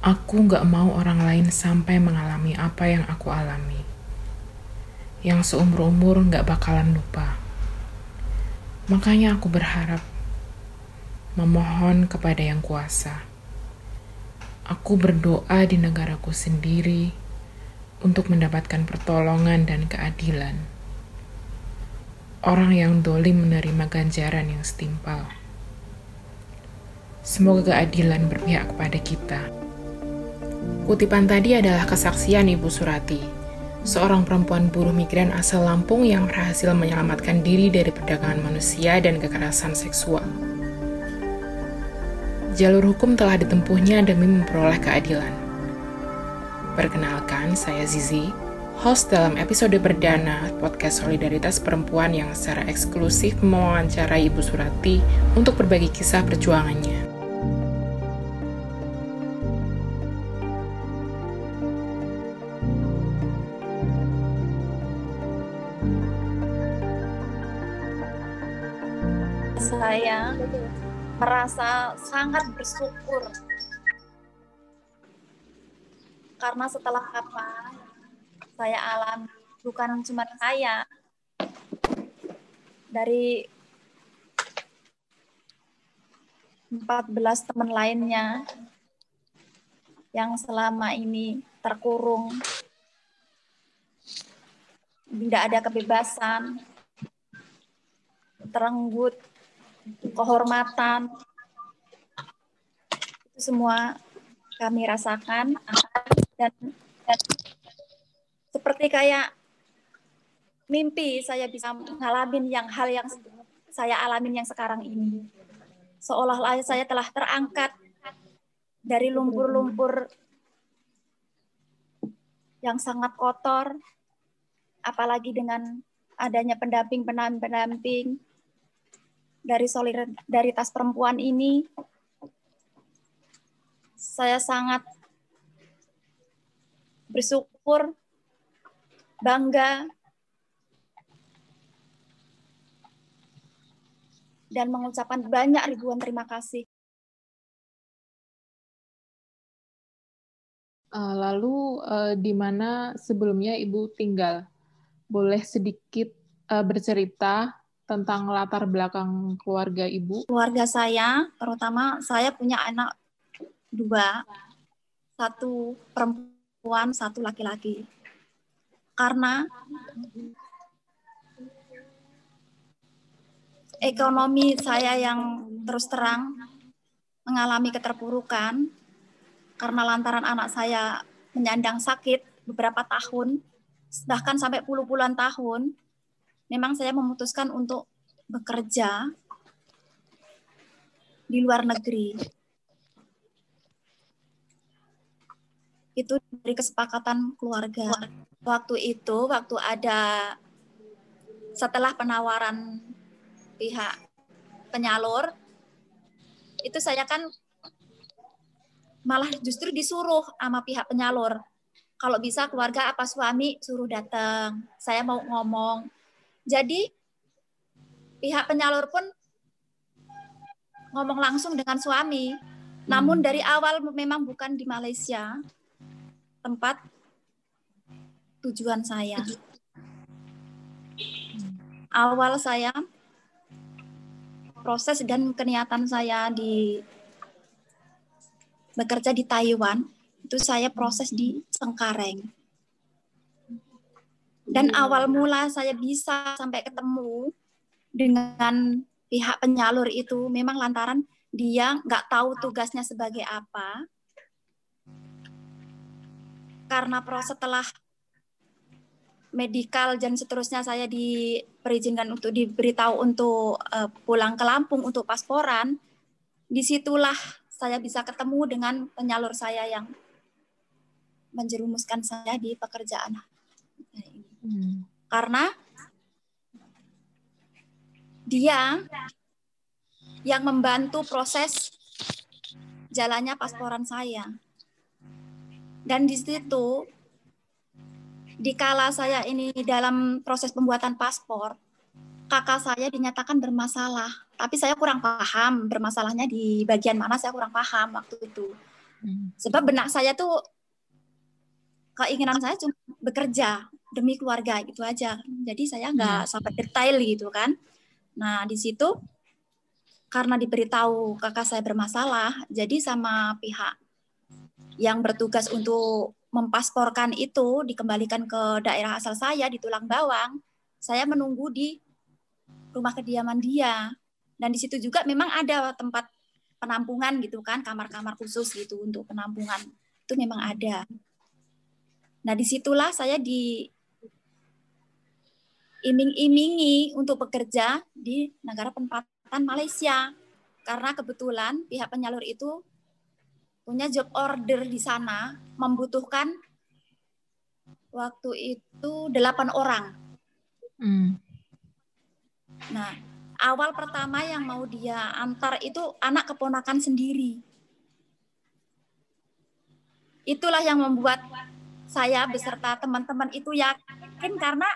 Aku gak mau orang lain sampai mengalami apa yang aku alami. Yang seumur-umur gak bakalan lupa. Makanya aku berharap, memohon kepada yang kuasa. Aku berdoa di negaraku sendiri untuk mendapatkan pertolongan dan keadilan. Orang yang dolim menerima ganjaran yang setimpal. Semoga keadilan berpihak kepada kita. Kutipan tadi adalah kesaksian Ibu Surati, seorang perempuan buruh migran asal Lampung yang berhasil menyelamatkan diri dari perdagangan manusia dan kekerasan seksual. Jalur hukum telah ditempuhnya demi memperoleh keadilan. Perkenalkan, saya Zizi, host dalam episode perdana podcast Solidaritas Perempuan yang secara eksklusif mewawancarai Ibu Surati untuk berbagi kisah perjuangannya. Saya merasa sangat bersyukur. Karena setelah apa saya alami bukan cuma saya dari 14 teman lainnya yang selama ini terkurung. Tidak ada kebebasan terenggut kehormatan itu semua kami rasakan dan, dan seperti kayak mimpi saya bisa mengalami yang hal yang saya alamin yang sekarang ini. Seolah-olah saya telah terangkat dari lumpur-lumpur yang sangat kotor, apalagi dengan adanya pendamping-pendamping dari solidaritas perempuan ini, saya sangat bersyukur, bangga, dan mengucapkan banyak ribuan terima kasih. Uh, lalu uh, di mana sebelumnya Ibu tinggal? Boleh sedikit uh, bercerita tentang latar belakang keluarga Ibu? Keluarga saya, terutama saya punya anak dua, satu perempuan satu laki-laki. Karena ekonomi saya yang terus terang mengalami keterpurukan karena lantaran anak saya menyandang sakit beberapa tahun, bahkan sampai puluh-puluhan tahun, memang saya memutuskan untuk bekerja di luar negeri. itu dari kesepakatan keluarga. Waktu itu, waktu ada setelah penawaran pihak penyalur, itu saya kan malah justru disuruh sama pihak penyalur. Kalau bisa keluarga apa suami suruh datang. Saya mau ngomong. Jadi pihak penyalur pun ngomong langsung dengan suami. Namun hmm. dari awal memang bukan di Malaysia, tempat tujuan saya. Awal saya proses dan keniatan saya di bekerja di Taiwan itu saya proses di Sengkareng. Dan awal mula saya bisa sampai ketemu dengan pihak penyalur itu memang lantaran dia nggak tahu tugasnya sebagai apa, karena proses setelah medikal dan seterusnya saya diperizinkan untuk diberitahu untuk uh, pulang ke Lampung untuk pasporan, di situlah saya bisa ketemu dengan penyalur saya yang menjerumuskan saya di pekerjaan Hmm. Karena dia yang membantu proses jalannya pasporan saya. Dan di situ, dikala saya ini dalam proses pembuatan paspor, kakak saya dinyatakan bermasalah. Tapi saya kurang paham bermasalahnya di bagian mana saya kurang paham waktu itu. Hmm. Sebab benak saya tuh keinginan saya cuma bekerja demi keluarga gitu aja. Jadi saya nggak hmm. sampai detail gitu kan. Nah di situ karena diberitahu kakak saya bermasalah, jadi sama pihak yang bertugas untuk mempasporkan itu dikembalikan ke daerah asal saya di Tulang Bawang, saya menunggu di rumah kediaman dia. Dan di situ juga memang ada tempat penampungan gitu kan, kamar-kamar khusus gitu untuk penampungan. Itu memang ada. Nah, di situlah saya di iming-imingi untuk bekerja di negara penempatan Malaysia. Karena kebetulan pihak penyalur itu punya job order di sana, membutuhkan waktu itu delapan orang. Hmm. Nah, awal pertama yang mau dia antar itu anak keponakan sendiri. Itulah yang membuat saya beserta teman-teman itu yakin karena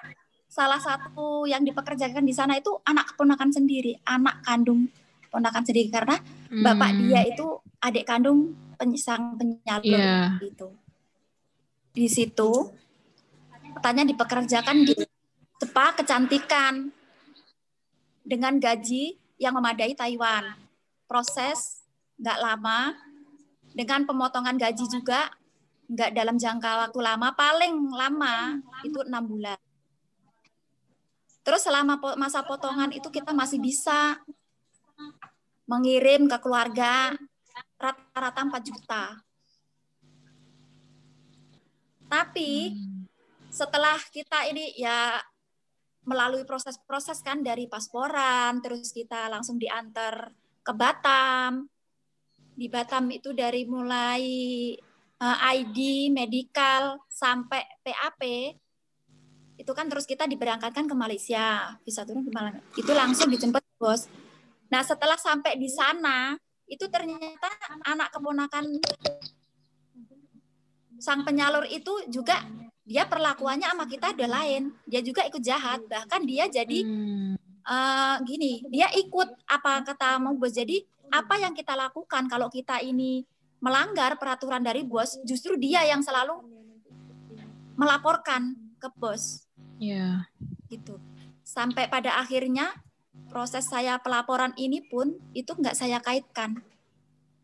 salah satu yang dipekerjakan di sana itu anak keponakan sendiri, anak kandung ponakan sendiri karena hmm. bapak dia itu adik kandung penyisang penyalur yeah. gitu. Di situ katanya dipekerjakan di spa kecantikan dengan gaji yang memadai Taiwan. Proses nggak lama, dengan pemotongan gaji juga nggak dalam jangka waktu lama, paling lama itu enam bulan. Terus selama masa potongan itu kita masih bisa mengirim ke keluarga rata-rata 4 juta. Tapi setelah kita ini ya melalui proses-proses kan dari pasporan, terus kita langsung diantar ke Batam. Di Batam itu dari mulai eh, ID, medical sampai PAP itu kan terus kita diberangkatkan ke Malaysia, bisa turun ke Malaysia. Itu langsung dijemput bos. Nah, setelah sampai di sana, itu ternyata anak keponakan sang penyalur itu juga dia perlakuannya sama kita ada lain dia juga ikut jahat bahkan dia jadi hmm. uh, gini dia ikut apa kata mau bos jadi apa yang kita lakukan kalau kita ini melanggar peraturan dari bos justru dia yang selalu melaporkan ke bos ya yeah. gitu sampai pada akhirnya proses saya pelaporan ini pun itu nggak saya kaitkan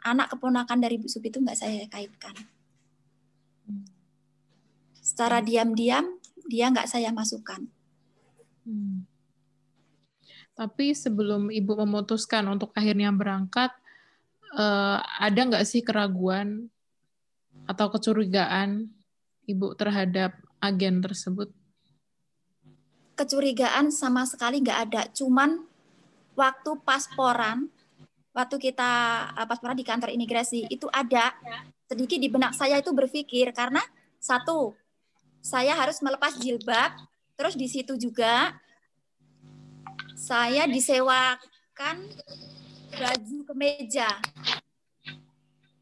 anak keponakan dari Bu Sup itu nggak saya kaitkan secara diam-diam dia nggak saya masukkan. Hmm. Tapi sebelum ibu memutuskan untuk akhirnya berangkat, uh, ada nggak sih keraguan atau kecurigaan ibu terhadap agen tersebut? Kecurigaan sama sekali nggak ada, cuman waktu pasporan, waktu kita uh, pasporan di kantor imigrasi itu ada sedikit di benak saya itu berpikir karena satu saya harus melepas jilbab. Terus di situ juga saya disewakan baju kemeja.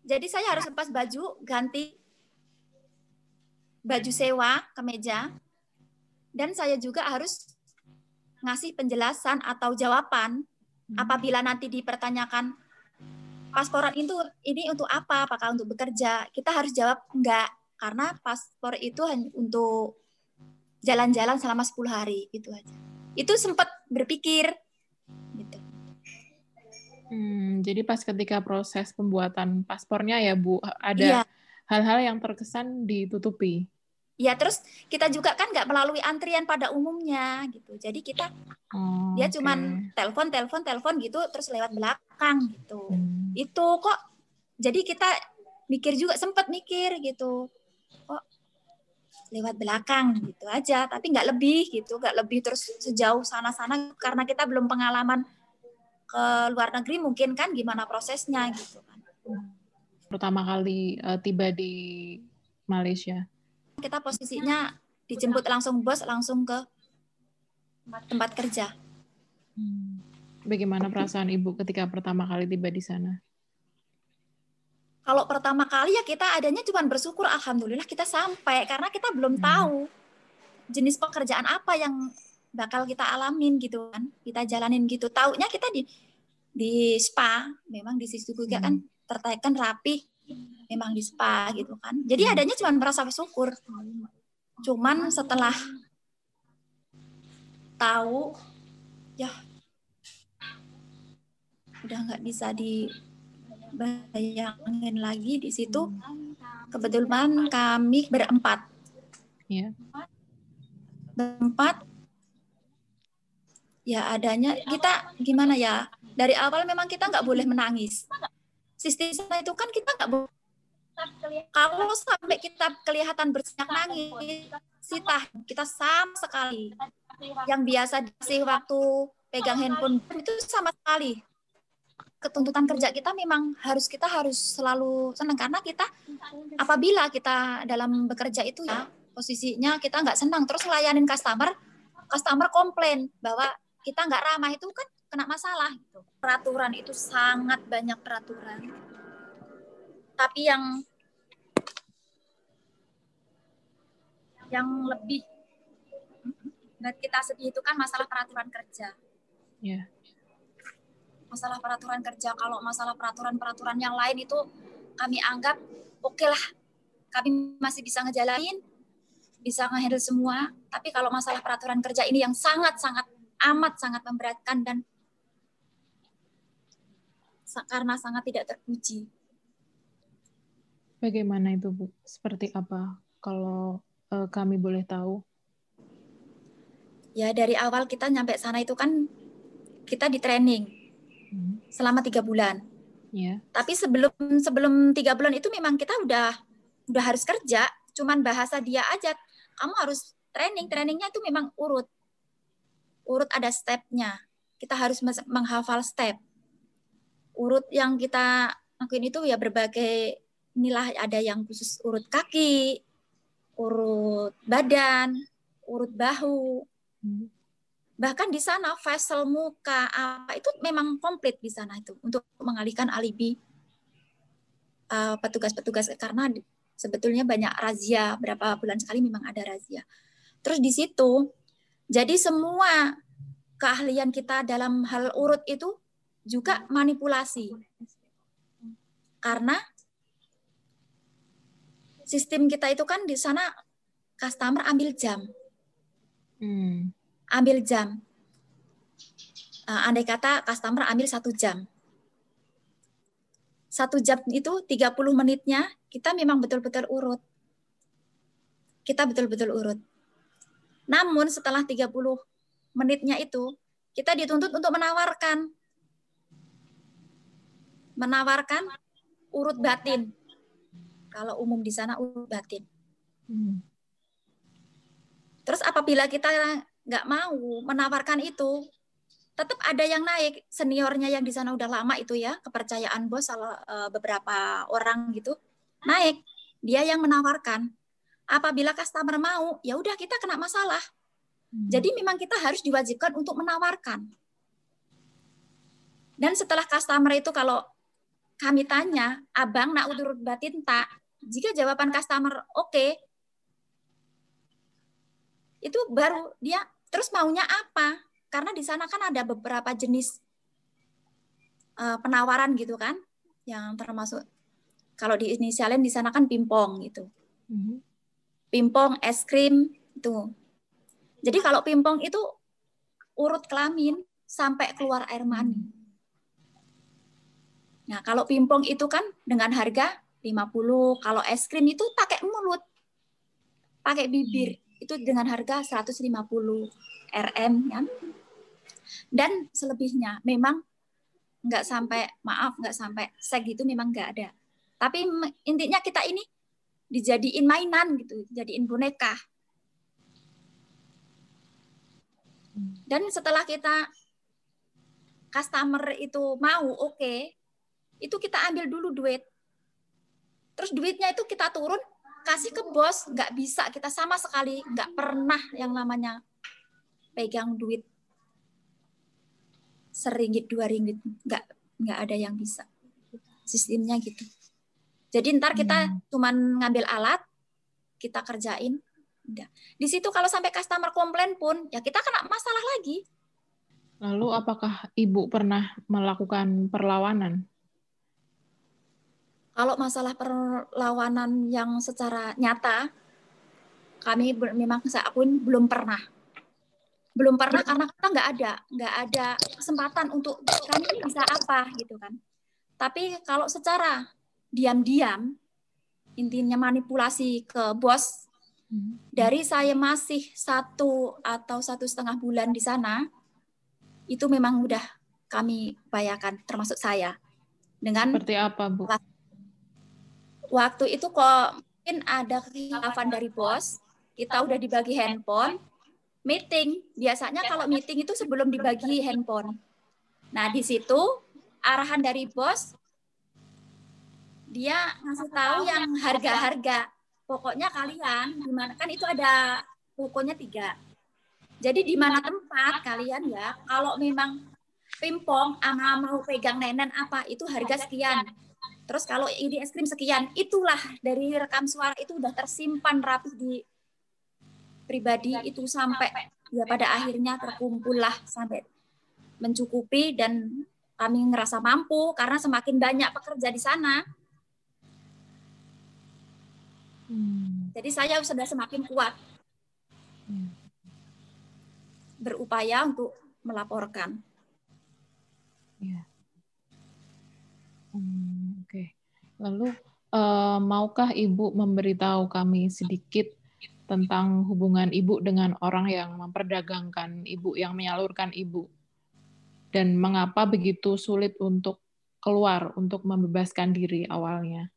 Jadi saya harus lepas baju, ganti baju sewa kemeja, dan saya juga harus ngasih penjelasan atau jawaban hmm. apabila nanti dipertanyakan pasporan itu ini untuk apa? Apakah untuk bekerja? Kita harus jawab enggak karena paspor itu hanya untuk jalan-jalan selama 10 hari itu aja. Itu sempat berpikir gitu. Hmm, jadi pas ketika proses pembuatan paspornya ya Bu, ada iya. hal-hal yang terkesan ditutupi. Ya terus kita juga kan nggak melalui antrian pada umumnya gitu. Jadi kita oh, dia okay. cuman telepon, telepon, telepon gitu, terus lewat belakang gitu. Hmm. Itu kok jadi kita mikir juga sempat mikir gitu kok lewat belakang gitu aja tapi nggak lebih gitu nggak lebih terus sejauh sana-sana karena kita belum pengalaman ke luar negeri mungkin kan gimana prosesnya gitu kan pertama kali uh, tiba di Malaysia kita posisinya dijemput langsung bos langsung ke tempat kerja hmm. bagaimana perasaan ibu ketika pertama kali tiba di sana kalau pertama kali ya kita adanya cuma bersyukur alhamdulillah kita sampai karena kita belum hmm. tahu jenis pekerjaan apa yang bakal kita alamin gitu kan kita jalanin gitu taunya kita di di spa memang di situ juga kan hmm. kan tertekan rapi memang di spa gitu kan. Jadi Hmm. adanya cuma merasa bersyukur. Cuman setelah tahu ya udah nggak bisa dibayangin lagi di situ kebetulan kami berempat Ya. berempat ya adanya kita gimana ya dari awal memang kita nggak boleh menangis sistem itu kan kita nggak boleh kalau sampai kita kelihatan berserak nangis kita kita sama sekali. Yang biasa dikasih waktu pegang handphone itu sama sekali. Ketuntutan kerja kita memang harus kita harus selalu senang. Karena kita apabila kita dalam bekerja itu ya posisinya kita nggak senang. Terus ngelayanin customer customer komplain bahwa kita nggak ramah. Itu kan kena masalah gitu. peraturan itu sangat banyak peraturan. Tapi yang yang lebih dan kita sedih itu kan masalah peraturan kerja Ya. masalah peraturan kerja. Kalau masalah peraturan-peraturan yang lain itu kami anggap oke lah, kami masih bisa ngejalanin, bisa ngehandle semua. Tapi kalau masalah peraturan kerja ini yang sangat-sangat amat sangat memberatkan dan karena sangat tidak terpuji. Bagaimana itu, Bu? Seperti apa? Kalau eh, kami boleh tahu. Ya dari awal kita nyampe sana itu kan kita di training Hmm. selama tiga bulan. Ya. Tapi sebelum sebelum tiga bulan itu memang kita udah udah harus kerja, cuman bahasa dia aja. Kamu harus training, trainingnya itu memang urut, urut ada stepnya. Kita harus menghafal step. Urut yang kita lakuin itu ya berbagai inilah ada yang khusus urut kaki, urut badan, urut bahu, bahkan di sana vessel muka apa itu memang komplit di sana itu untuk mengalihkan alibi uh, petugas-petugas karena di- sebetulnya banyak razia berapa bulan sekali memang ada razia. Terus di situ jadi semua keahlian kita dalam hal urut itu juga manipulasi. Karena sistem kita itu kan di sana customer ambil jam Hmm. ambil jam. Uh, andai kata customer ambil satu jam. Satu jam itu 30 menitnya kita memang betul-betul urut. Kita betul-betul urut. Namun setelah 30 menitnya itu kita dituntut untuk menawarkan menawarkan urut batin. Kalau umum di sana urut batin. Hmm. Terus apabila kita nggak mau menawarkan itu, tetap ada yang naik seniornya yang di sana udah lama itu ya kepercayaan bos salah eh, beberapa orang gitu naik dia yang menawarkan. Apabila customer mau, ya udah kita kena masalah. Hmm. Jadi memang kita harus diwajibkan untuk menawarkan. Dan setelah customer itu kalau kami tanya, abang nak urut batin tak? Jika jawaban customer oke, itu baru dia terus maunya apa? Karena di sana kan ada beberapa jenis eh, penawaran gitu kan, yang termasuk kalau di inisialin di sana kan pimpong gitu, Hmm. pimpong, es krim itu. Jadi kalau pimpong itu urut kelamin sampai keluar air mani. Nah, kalau pimpong itu kan dengan harga 50, kalau es krim itu pakai mulut. Pakai bibir. Itu dengan harga 150 RM kan. Dan selebihnya memang nggak sampai maaf nggak sampai seg itu memang nggak ada. Tapi intinya kita ini dijadiin mainan gitu, dijadiin boneka. Dan setelah kita customer itu mau oke, itu kita ambil dulu duit. Terus duitnya itu kita turun kasih ke bos, nggak bisa kita sama sekali nggak pernah yang namanya pegang duit seringgit dua ringgit nggak nggak ada yang bisa sistemnya gitu. Jadi ntar kita Hmm. cuman ngambil alat kita kerjain, udah. Di situ kalau sampai customer komplain pun ya kita kena masalah lagi. Lalu apakah Ibu pernah melakukan perlawanan? Kalau masalah perlawanan yang secara nyata, kami memang saya akui belum pernah. Belum pernah karena kita nggak ada, nggak ada kesempatan untuk kami bisa apa gitu kan. Tapi kalau secara diam-diam, intinya manipulasi ke bos, hmm. dari saya masih satu atau satu setengah bulan di sana, itu memang udah kami bayarkan, termasuk saya. Dengan seperti apa, Bu? Waktu itu kok mungkin ada kekhilafan dari bos, kita udah dibagi handphone, meeting. Biasanya kalau meeting itu sebelum dibagi handphone. Nah, di situ arahan dari bos dia ngasih tahu yang harga-harga. Pokoknya kalian gimana kan itu ada pokoknya tiga. Jadi di mana tempat kalian ya, kalau memang pimpong ama mau pegang nenen apa itu harga sekian Terus kalau ini es krim sekian, itulah dari rekam suara itu udah tersimpan rapi di pribadi itu sampai ya pada akhirnya terkumpul lah sampai mencukupi dan kami ngerasa mampu karena semakin banyak pekerja di sana. Hmm. Jadi saya sudah semakin kuat hmm. berupaya untuk melaporkan. Ya. Hmm. Lalu uh, maukah Ibu memberitahu kami sedikit tentang hubungan Ibu dengan orang yang memperdagangkan Ibu, yang menyalurkan Ibu? Dan mengapa begitu sulit untuk keluar, untuk membebaskan diri awalnya?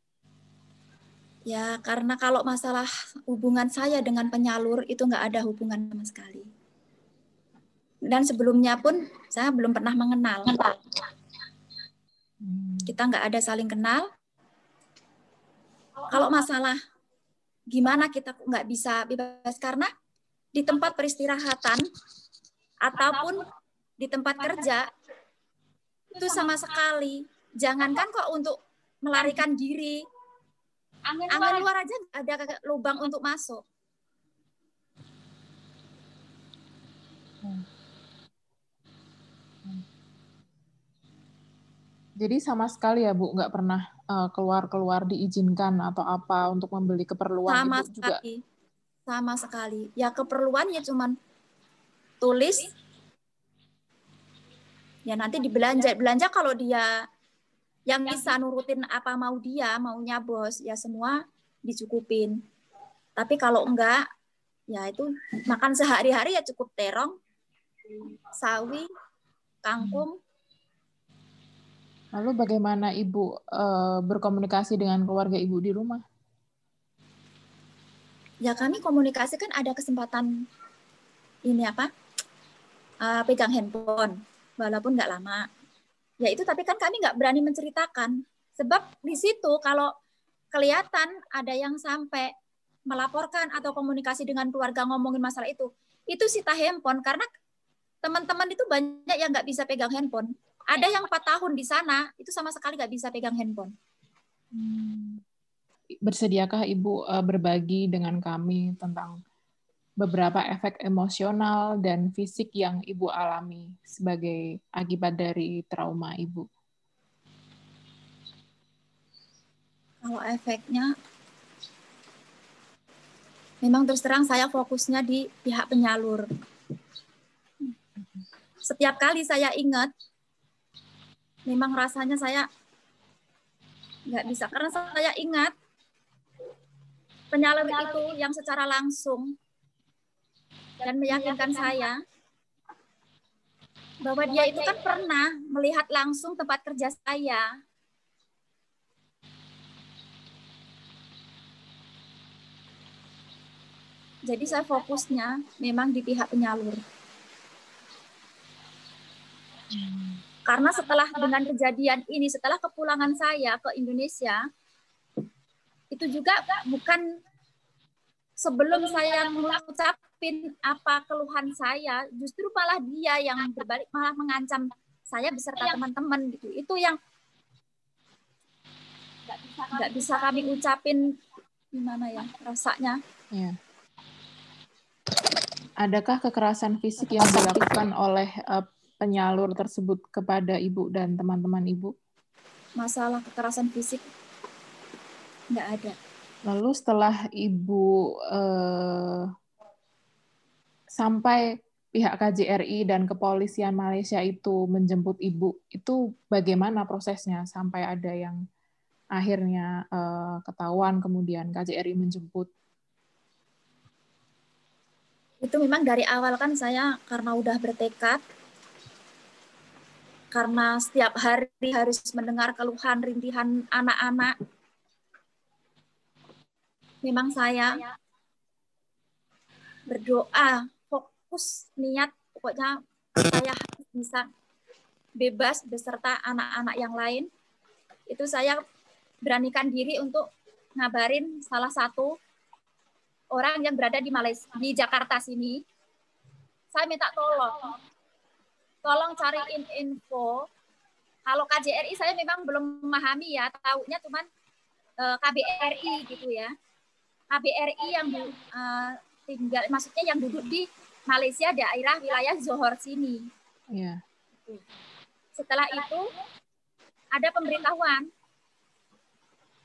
Ya, karena kalau masalah hubungan saya dengan penyalur itu nggak ada hubungan sama sekali. Dan sebelumnya pun saya belum pernah mengenal. Hmm. Kita nggak ada saling kenal. Kalau masalah gimana kita nggak bisa bebas karena di tempat peristirahatan ataupun di tempat kerja itu sama sekali. Jangankan kok untuk melarikan diri. Angin, luar aja ada lubang untuk masuk Jadi sama sekali ya Bu, nggak pernah eh, keluar-keluar diizinkan atau apa untuk membeli keperluan sama Ibu sekali. juga? Sama sekali. Ya keperluannya cuman tulis, ya nanti dibelanja. Belanja kalau dia yang bisa nurutin apa mau dia, maunya bos, ya semua dicukupin. Tapi kalau enggak, ya itu makan sehari-hari ya cukup terong, sawi, kangkung, Lalu bagaimana Ibu uh, berkomunikasi dengan keluarga Ibu di rumah? Ya kami komunikasi kan ada kesempatan ini apa? Uh, pegang handphone, walaupun nggak lama. Ya itu tapi kan kami nggak berani menceritakan. Sebab di situ kalau kelihatan ada yang sampai melaporkan atau komunikasi dengan keluarga ngomongin masalah itu, itu sita handphone karena teman-teman itu banyak yang nggak bisa pegang handphone ada yang empat tahun di sana itu sama sekali nggak bisa pegang handphone. Hmm. Bersediakah Ibu uh, berbagi dengan kami tentang beberapa efek emosional dan fisik yang Ibu alami sebagai akibat dari trauma Ibu? Kalau efeknya, memang terus terang saya fokusnya di pihak penyalur. Setiap kali saya ingat memang rasanya saya nggak bisa karena saya ingat penyalur itu yang secara langsung dan meyakinkan saya bahwa dia itu kan pernah melihat langsung tempat kerja saya. Jadi saya fokusnya memang di pihak penyalur. Hmm. Karena setelah dengan kejadian ini, setelah kepulangan saya ke Indonesia, itu juga bukan sebelum saya mengucapin apa keluhan saya, justru malah dia yang berbalik malah mengancam saya beserta teman-teman gitu. Itu yang nggak bisa kami ucapin gimana ya rasanya. Ya. Adakah kekerasan fisik yang dilakukan oleh uh, penyalur tersebut kepada ibu dan teman-teman ibu? Masalah kekerasan fisik nggak ada. Lalu setelah ibu eh, sampai pihak KJRI dan kepolisian Malaysia itu menjemput ibu, itu bagaimana prosesnya sampai ada yang akhirnya eh, ketahuan kemudian KJRI menjemput? Itu memang dari awal kan saya karena udah bertekad, karena setiap hari harus mendengar keluhan rintihan anak-anak. Memang saya berdoa fokus niat pokoknya saya bisa bebas beserta anak-anak yang lain. Itu saya beranikan diri untuk ngabarin salah satu orang yang berada di Malaysia di Jakarta sini. Saya minta tolong tolong cariin info kalau KJRI saya memang belum memahami ya tahunya cuman uh, eh, KBRI gitu ya KBRI yang uh, tinggal maksudnya yang duduk di Malaysia daerah wilayah Johor sini. Yeah. Setelah itu ada pemberitahuan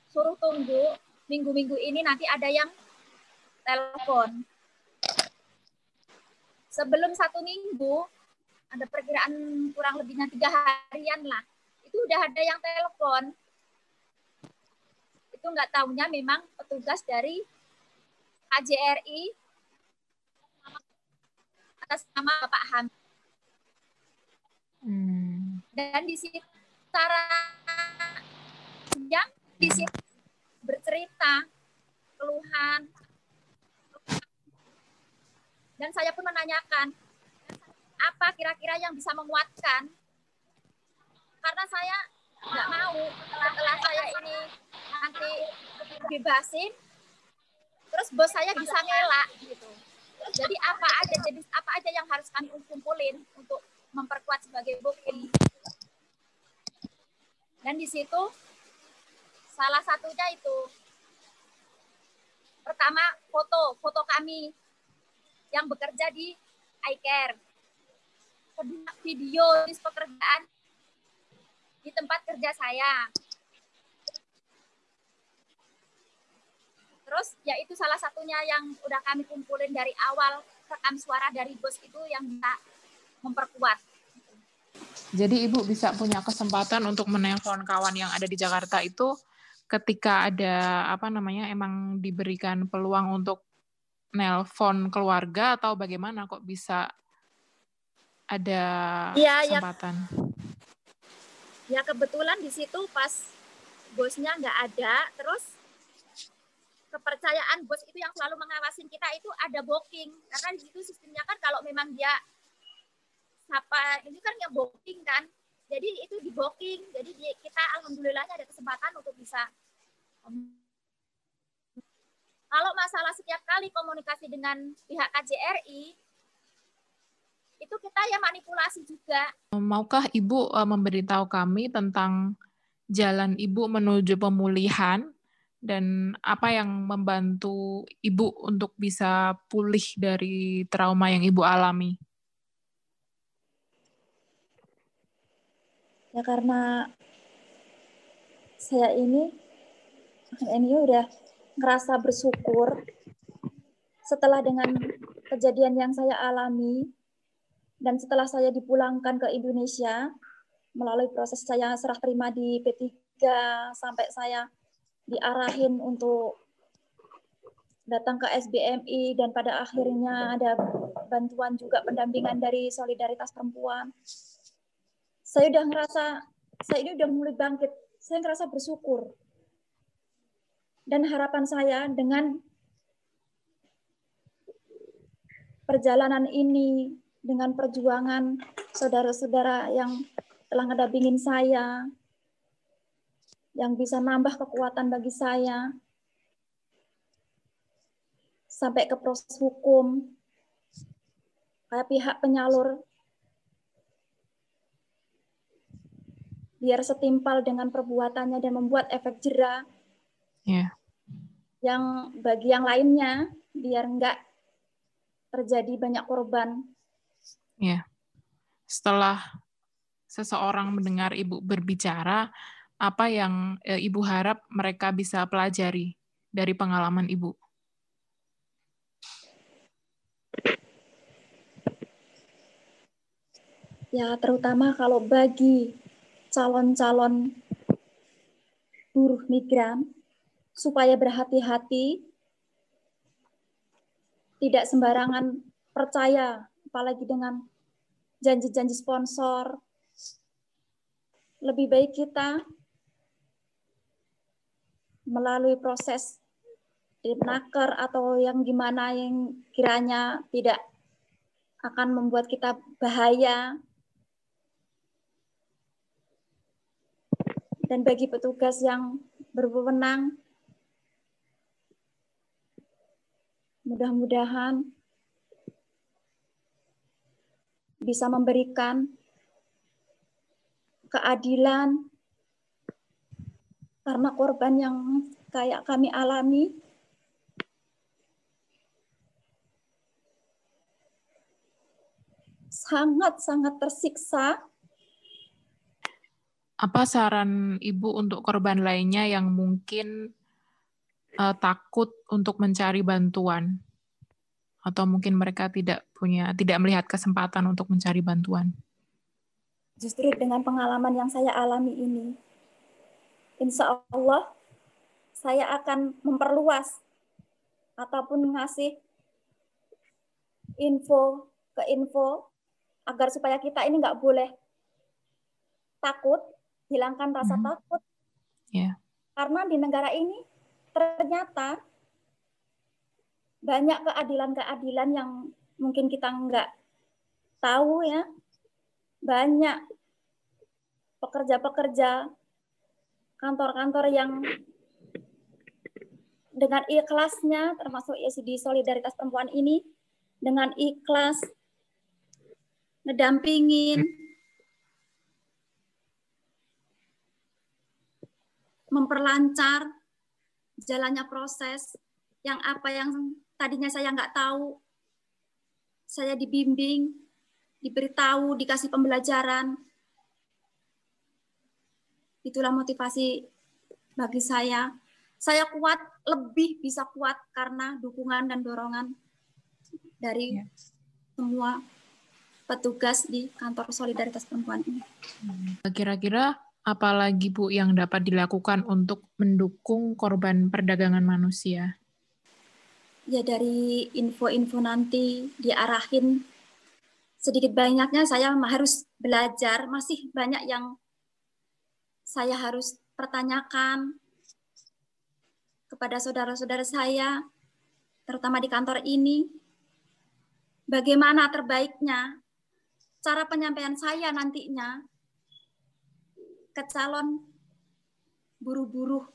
suruh tunggu minggu-minggu ini nanti ada yang telepon. Sebelum satu minggu ada perkiraan kurang lebihnya tiga harian lah. Itu udah ada yang telepon. Itu nggak tahunya memang petugas dari KJRI atas nama Bapak Ham. Hmm. Dan di situ cara yang di situ bercerita keluhan dan saya pun menanyakan apa kira-kira yang bisa menguatkan karena saya nggak mau setelah saya ini nanti bebasin terus bos saya bisa ngelak gitu jadi apa aja jadi apa aja yang harus kami kumpulin untuk memperkuat sebagai bukti. Dan di situ salah satunya itu pertama foto foto kami yang bekerja di iCare. Kedua video di pekerjaan di tempat kerja saya. Terus ya itu salah satunya yang udah kami kumpulin dari awal rekam suara dari bos itu yang bisa memperkuat. Jadi ibu bisa punya kesempatan untuk menelpon kawan yang ada di Jakarta itu ketika ada apa namanya emang diberikan peluang untuk nelpon keluarga atau bagaimana kok bisa ada ya, kesempatan? Ya, ya kebetulan di situ pas bosnya nggak ada, terus kepercayaan bos itu yang selalu mengawasin kita itu ada booking. Karena di situ sistemnya kan kalau memang dia siapa ini kan yang booking kan. Jadi itu di booking. Jadi di, kita alhamdulillahnya ada kesempatan untuk bisa kalau masalah setiap kali komunikasi dengan pihak KJRI itu kita ya manipulasi juga. Maukah Ibu uh, memberitahu kami tentang jalan Ibu menuju pemulihan dan apa yang membantu ibu untuk bisa pulih dari trauma yang ibu alami? Ya karena saya ini ini udah ngerasa bersyukur setelah dengan kejadian yang saya alami dan setelah saya dipulangkan ke Indonesia melalui proses saya serah terima di P3 sampai saya diarahin untuk datang ke SBMI dan pada akhirnya ada bantuan juga pendampingan dari solidaritas perempuan. Saya udah ngerasa saya ini udah mulai bangkit. Saya ngerasa bersyukur. Dan harapan saya dengan perjalanan ini dengan perjuangan saudara-saudara yang telah ngedampingin saya, yang bisa nambah kekuatan bagi saya sampai ke proses hukum kayak pihak penyalur biar setimpal dengan perbuatannya dan membuat efek jerah yeah. yang bagi yang lainnya biar enggak terjadi banyak korban. Ya, setelah seseorang mendengar ibu berbicara, apa yang e, Ibu harap mereka bisa pelajari dari pengalaman Ibu? Ya, terutama kalau bagi calon-calon buruh migran, supaya berhati-hati, tidak sembarangan percaya, apalagi dengan janji-janji sponsor. Lebih baik kita melalui proses naker atau yang gimana yang kiranya tidak akan membuat kita bahaya. Dan bagi petugas yang berwenang, mudah-mudahan bisa memberikan keadilan karena korban yang kayak kami alami sangat-sangat tersiksa. Apa saran Ibu untuk korban lainnya yang mungkin uh, takut untuk mencari bantuan? Atau mungkin mereka tidak punya tidak melihat kesempatan untuk mencari bantuan? Justru dengan pengalaman yang saya alami ini, insya Allah saya akan memperluas ataupun ngasih info ke info agar supaya kita ini nggak boleh takut, hilangkan rasa hmm. takut. Yeah. Karena di negara ini ternyata banyak keadilan-keadilan yang mungkin kita nggak tahu ya. Banyak pekerja-pekerja kantor-kantor yang dengan ikhlasnya termasuk di solidaritas perempuan ini dengan ikhlas ngedampingin memperlancar jalannya proses yang apa yang tadinya saya nggak tahu saya dibimbing diberitahu dikasih pembelajaran Itulah motivasi bagi saya. Saya kuat, lebih bisa kuat karena dukungan dan dorongan dari ya. semua petugas di kantor solidaritas perempuan ini. Kira-kira apalagi Bu yang dapat dilakukan untuk mendukung korban perdagangan manusia? Ya dari info-info nanti diarahin sedikit banyaknya. Saya harus belajar, masih banyak yang saya harus pertanyakan kepada saudara-saudara saya, terutama di kantor ini, bagaimana terbaiknya? Cara penyampaian saya nantinya ke calon buru-buru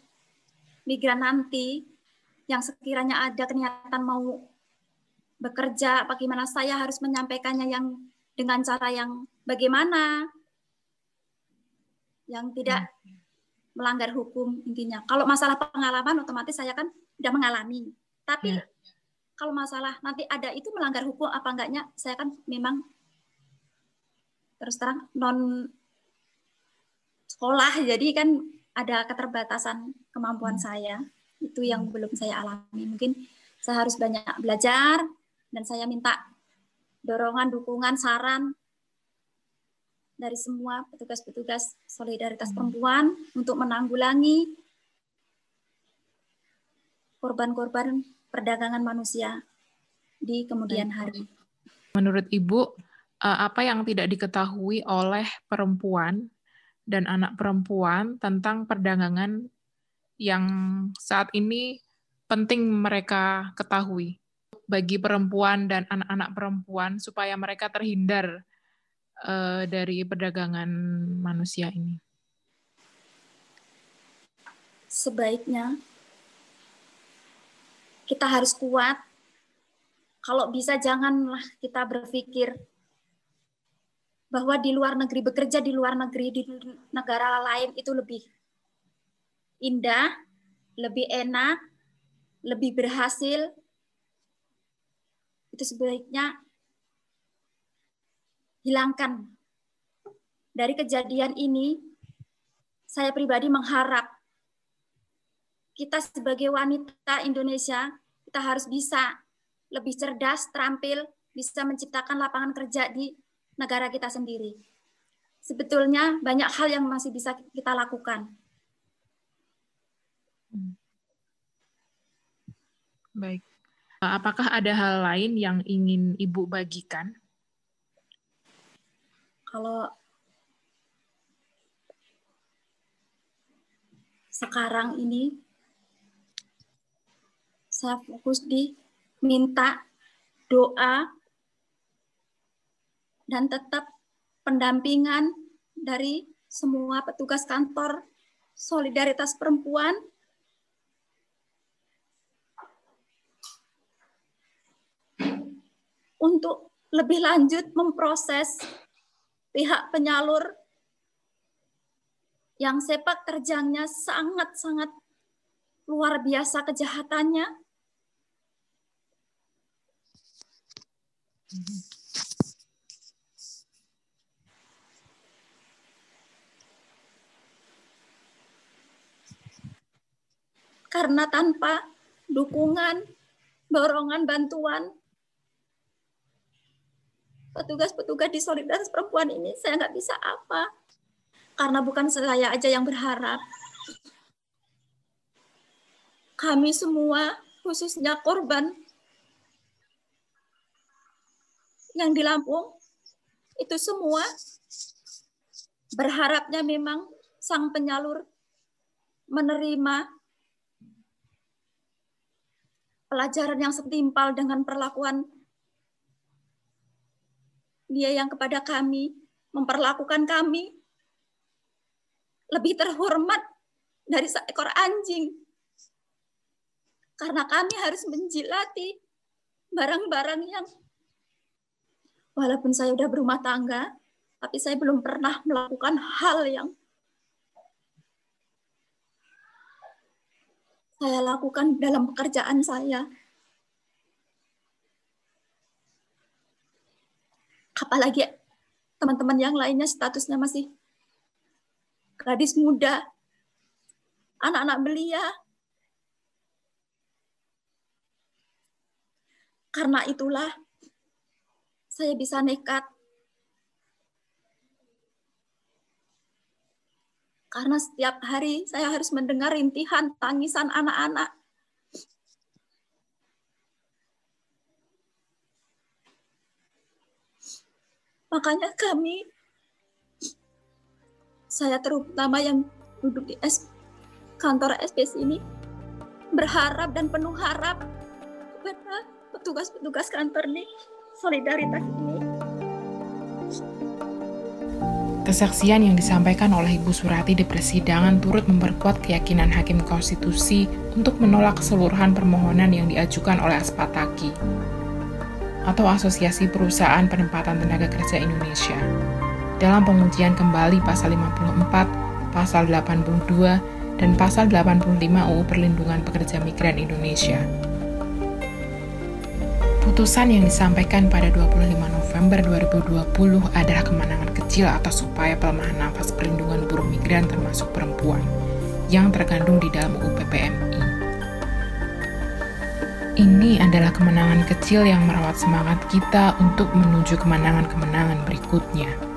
migran nanti yang sekiranya ada kenyataan mau bekerja, bagaimana saya harus menyampaikannya yang dengan cara yang bagaimana yang tidak hmm. melanggar hukum intinya. Kalau masalah pengalaman otomatis saya kan sudah mengalami. Tapi hmm. kalau masalah nanti ada itu melanggar hukum apa enggaknya, saya kan memang terus terang non sekolah, jadi kan ada keterbatasan kemampuan hmm. saya. Itu yang hmm. belum saya alami. Mungkin saya harus banyak belajar dan saya minta dorongan, dukungan, saran dari semua petugas-petugas solidaritas hmm. perempuan untuk menanggulangi korban-korban perdagangan manusia di kemudian hari. Menurut Ibu, eh, apa yang tidak diketahui oleh perempuan dan anak perempuan tentang perdagangan yang saat ini penting mereka ketahui bagi perempuan dan anak-anak perempuan supaya mereka terhindar uh, dari perdagangan manusia ini? Sebaiknya kita harus kuat. Kalau bisa janganlah kita berpikir bahwa di luar negeri bekerja di luar negeri di negara lain itu lebih indah, lebih enak, lebih berhasil. Itu sebaiknya hilangkan dari kejadian ini saya pribadi mengharap kita sebagai wanita Indonesia, kita harus bisa lebih cerdas, terampil, bisa menciptakan lapangan kerja di negara kita sendiri. Sebetulnya banyak hal yang masih bisa kita lakukan. Baik. Apakah ada hal lain yang ingin Ibu bagikan? Kalau sekarang ini saya fokus di minta doa dan tetap pendampingan dari semua petugas kantor solidaritas perempuan untuk lebih lanjut memproses pihak penyalur yang sepak terjangnya sangat-sangat luar biasa kejahatannya. Karena tanpa dukungan, dorongan, bantuan, petugas-petugas di solidaritas perempuan ini, saya nggak bisa apa karena bukan saya aja yang berharap. Kami semua, khususnya korban yang di Lampung, itu semua berharapnya memang sang penyalur menerima pelajaran yang setimpal dengan perlakuan dia yang kepada kami, memperlakukan kami lebih terhormat dari seekor anjing. Karena kami harus menjilati barang-barang yang walaupun saya sudah berumah tangga, tapi saya belum pernah melakukan hal yang saya lakukan dalam pekerjaan saya. Apalagi teman-teman yang lainnya statusnya masih gadis muda, anak-anak belia. Karena itulah saya bisa nekat. Karena setiap hari saya harus mendengar rintihan tangisan anak-anak. Makanya kami saya terutama yang duduk di S, kantor SPS ini berharap dan penuh harap kepada petugas-petugas kantor ini solidaritas ini. Kesaksian yang disampaikan oleh Ibu Surati di persidangan turut memperkuat keyakinan Hakim Konstitusi untuk menolak keseluruhan permohonan yang diajukan oleh Aspataki atau Asosiasi Perusahaan Penempatan Tenaga Kerja Indonesia dalam pengujian kembali pasal 54, pasal 82, dan pasal 85 UU Perlindungan Pekerja Migran Indonesia. Putusan yang disampaikan pada 25 November 2020 adalah kemenangan kecil atas upaya pelemahan nafas perlindungan buruh migran termasuk perempuan yang terkandung di dalam UU PPMI. Ini adalah kemenangan kecil yang merawat semangat kita untuk menuju kemenangan-kemenangan berikutnya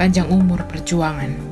panjang umur perjuangan.